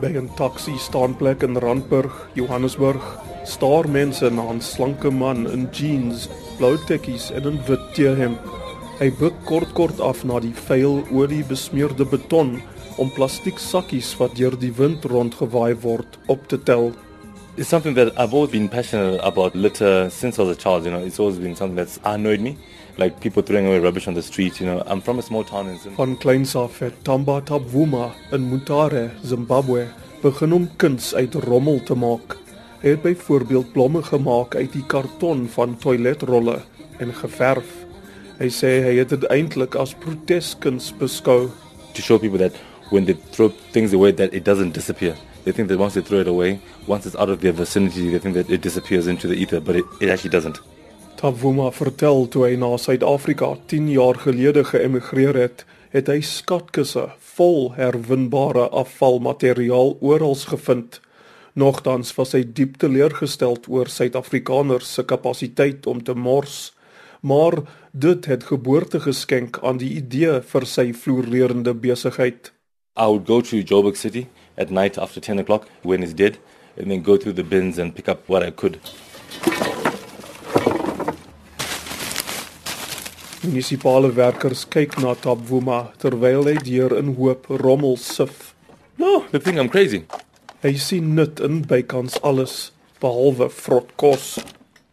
By 'n taxi staanplek in Randburg, Johannesburg, staar mense na 'n slanke man in jeans, blou tekkies en 'n wit T-hemp. Hy buig kort kort af na die vuil olie besmeurde beton om plastiek sakkies wat deur die wind rondgewaai word op te tel. It's something that I've always been passionate about litter since I was a child. You know, it's always been something that's annoyed me. Like people throwing away rubbish on the street. You know, I'm from a small town in Zimbabwe. Van kleins af het Tamba Tabwuma in Mutare, Zimbabwe, begin om kuns uit rommel te maak. Hy het byvoorbeeld blomme gemaak uit die karton van toiletrolle en geverf. Hy sê hy het dit eintlik as proteskuns beskou. To show people that when they throw things away, that it doesn't disappear. They think that once they throw it away, once it's out of their vicinity, they think that it disappears into the ether, but it, it actually doesn't. Tabwuma vertel toe hy na Suid-Afrika 10 jaar gelede geëmigreer het, het hy skatkisse vol herwinbare afvalmateriaal oral gevind. Nogtans was hy diep teleurgestel oor Suid-Afrikaners se kapasiteit om te mors, maar dit het geboorte geskenk aan die idee vir sy floreerende besigheid. I would go to Joburg City at night after 10 o'clock when it's dead, and then go through the bins and pick up what I could. Munisipale werkers kyk na Tabwuma terwyl hy deur 'n hoop rommel sif. No, they think I'm crazy. Hy sien nut in bykans alles behalwe vrot kos.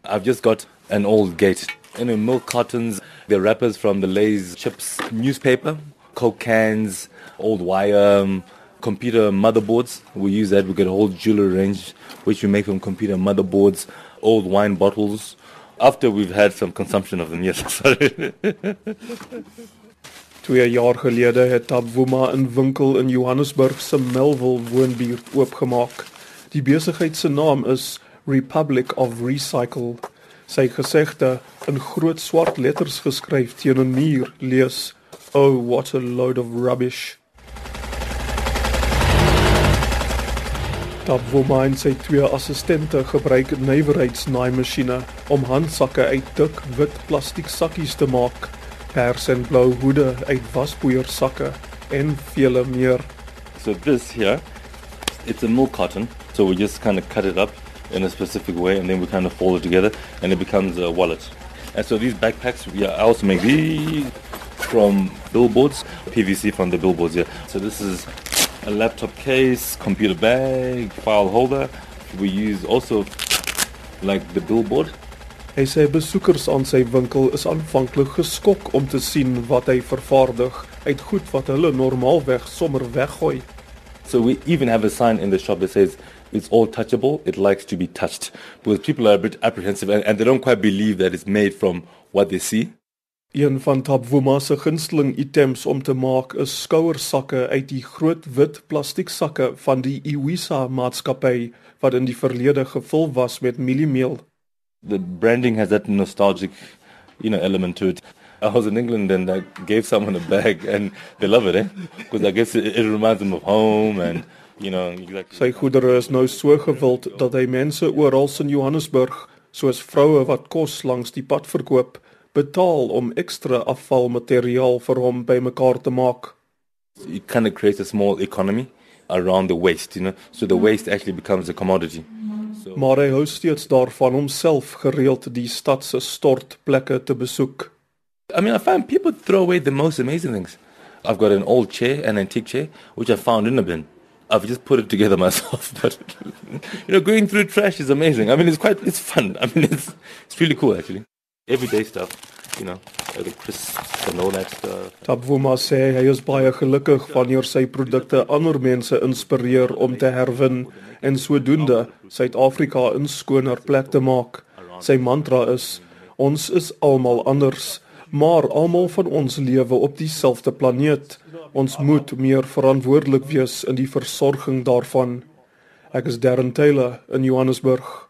I've just got an old gate. You know, milk cartons, the wrappers from the Lay's chips, newspaper, Coke cans, old wire, um, computer motherboards. We use that. We get a whole jewelry range, which we make from computer motherboards, old wine bottles. After we've had some consumption of them, yes. Sorry. Twee jaar gelede het Tabwuma 'n winkel in Johannesburg se Melville woonbuurt oopgemaak. Die besigheid se naam is Republic of Recycle. Sy gesegde in groot swart letters geskryf teen 'n muur lees: "Oh what a load of rubbish." Tabwuma en sy twee assistente gebruik nywerheidsnaaimasjiene om handsakke uit dik wit plastiek sakkies te maak, pers en blou hoede uit waspoeiersakke en vele meer. so this here, it's a milk carton. So we just kind of cut it up in a specific way, and then we kind of fold it together, and it becomes a wallet. And so these backpacks, we I also make these from billboards, PVC from the billboards. Yeah. So this is a laptop case, computer bag, file holder. We use also like the billboard. Hy sê besoekers aan sy winkel is aanvanklik geskok om te sien wat hy vervaardig uit goed wat hulle normaalweg sommer weggooi. So we even have a sign in the shop that says it's all touchable. It likes to be touched because people are a bit apprehensive and, and they don't quite believe that it's made from what they see. Een van Tabwuma se gunsteling items om te maak is skouersakke uit die groot wit plastieksakke van die Iwisa maatskappy wat in die verlede gevul was met mieliemeel. The branding has that nostalgic, you know, element to it. I was in England and I gave someone a bag and they love it, eh? Because I guess it, it reminds them of home and, you know, exactly. Sy goedere is nou so gewild dat hy mense oral in Johannesburg, soos vroue wat kos langs die pad verkoop, betaal om ekstra afvalmateriaal vir hom bymekaar te maak. It kind of creates a small economy around the waste, you know. So the waste actually becomes a commodity. So Maar hy hou steeds daarvan om self gereeld die stad se stortplekke te besoek. I mean, I find people throw away the most amazing things. I've got an old chair, an antique chair, which I found in a bin. I've just put it together myself, but you know, going through trash is amazing. I mean, it's quite, it's fun. I mean, it's it's really cool actually. Everyday stuff, you know, uh, the crisps and all that stuff. Tabwuma sê hy is baie gelukkig wanneer sy produkte ander mense inspireer om te herwin en sodoende Suid-Afrika 'n skoner plek te maak. Sy mantra is: Ons is almal anders, maar almal van ons lewe op dieselfde planeet. Ons moet meer verantwoordelik wees in die versorging daarvan. Ek is Darren Taylor in Johannesburg.